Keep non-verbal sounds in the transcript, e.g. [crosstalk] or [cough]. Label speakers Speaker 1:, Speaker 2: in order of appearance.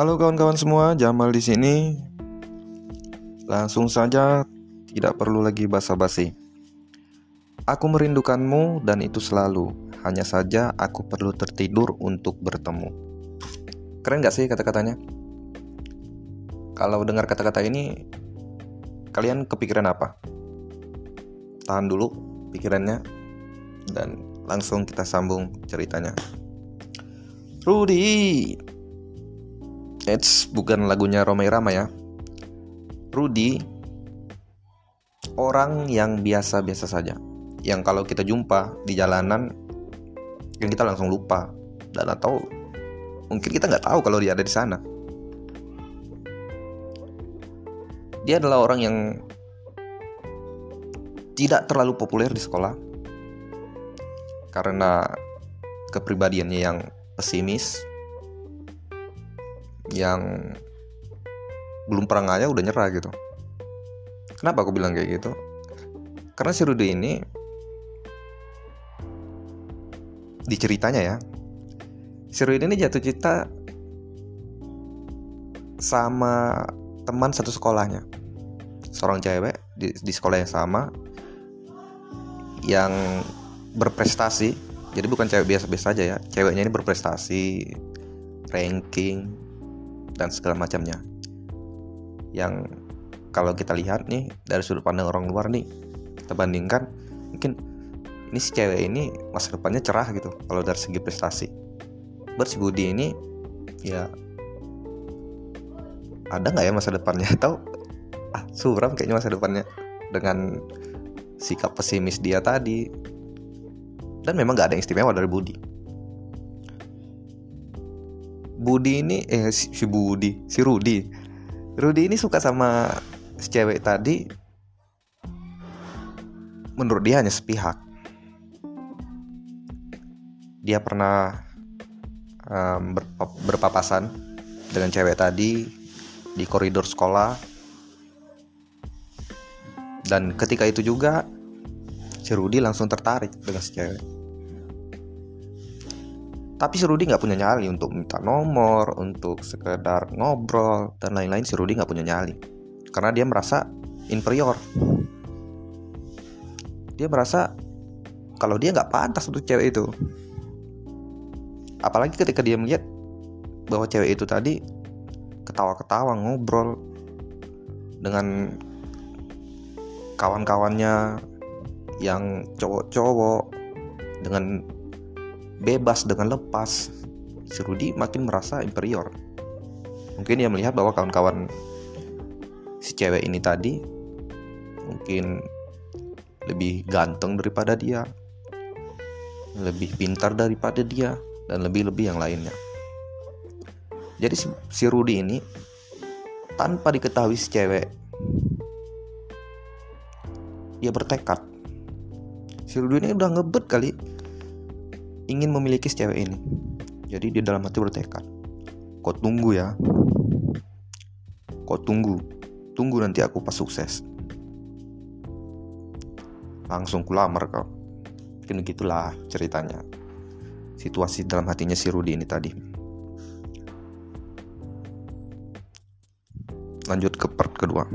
Speaker 1: Halo kawan-kawan semua, Jamal di sini. Langsung saja, tidak perlu lagi basa-basi. Aku merindukanmu dan itu selalu. Hanya saja aku perlu tertidur untuk bertemu. Keren gak sih kata-katanya? Kalau dengar kata-kata ini, kalian kepikiran apa? Tahan dulu pikirannya dan langsung kita sambung ceritanya. Rudy, Eits, bukan lagunya Romai Rama ya. Rudy orang yang biasa-biasa saja. Yang kalau kita jumpa di jalanan yang kita langsung lupa dan atau mungkin kita nggak tahu kalau dia ada di sana. Dia adalah orang yang tidak terlalu populer di sekolah karena kepribadiannya yang pesimis, yang belum pernah aja udah nyerah gitu. Kenapa aku bilang kayak gitu? Karena si Rudy ini di ceritanya ya, si Rudy ini jatuh cinta sama teman satu sekolahnya, seorang cewek di, di sekolah yang sama yang berprestasi. Jadi bukan cewek biasa-biasa aja ya, ceweknya ini berprestasi, ranking, dan segala macamnya. Yang kalau kita lihat nih dari sudut pandang orang luar nih kita bandingkan mungkin ini si cewek ini masa depannya cerah gitu kalau dari segi prestasi. Bersih Budi ini ya ada nggak ya masa depannya? [laughs] Atau ah suram kayaknya masa depannya dengan sikap pesimis dia tadi. Dan memang nggak ada yang istimewa dari Budi Budi ini eh si, Budi, si Rudi. Rudi ini suka sama si cewek tadi. Menurut dia hanya sepihak. Dia pernah um, berpapasan dengan cewek tadi di koridor sekolah. Dan ketika itu juga si Rudi langsung tertarik dengan si cewek tapi si Rudy nggak punya nyali untuk minta nomor, untuk sekedar ngobrol dan lain-lain. Si Rudy nggak punya nyali karena dia merasa inferior. Dia merasa kalau dia nggak pantas untuk cewek itu. Apalagi ketika dia melihat bahwa cewek itu tadi ketawa-ketawa ngobrol dengan kawan-kawannya yang cowok-cowok dengan bebas dengan lepas, si Rudy makin merasa inferior. Mungkin dia melihat bahwa kawan-kawan si cewek ini tadi mungkin lebih ganteng daripada dia, lebih pintar daripada dia, dan lebih-lebih yang lainnya. Jadi si Rudy ini tanpa diketahui si cewek dia bertekad si Rudy ini udah ngebet kali ingin memiliki cewek ini. Jadi dia dalam hati bertekad. Kau tunggu ya. Kau tunggu. Tunggu nanti aku pas sukses. Langsung kulamar kau. Mungkin gitulah ceritanya. Situasi dalam hatinya si Rudy ini tadi. Lanjut ke part kedua.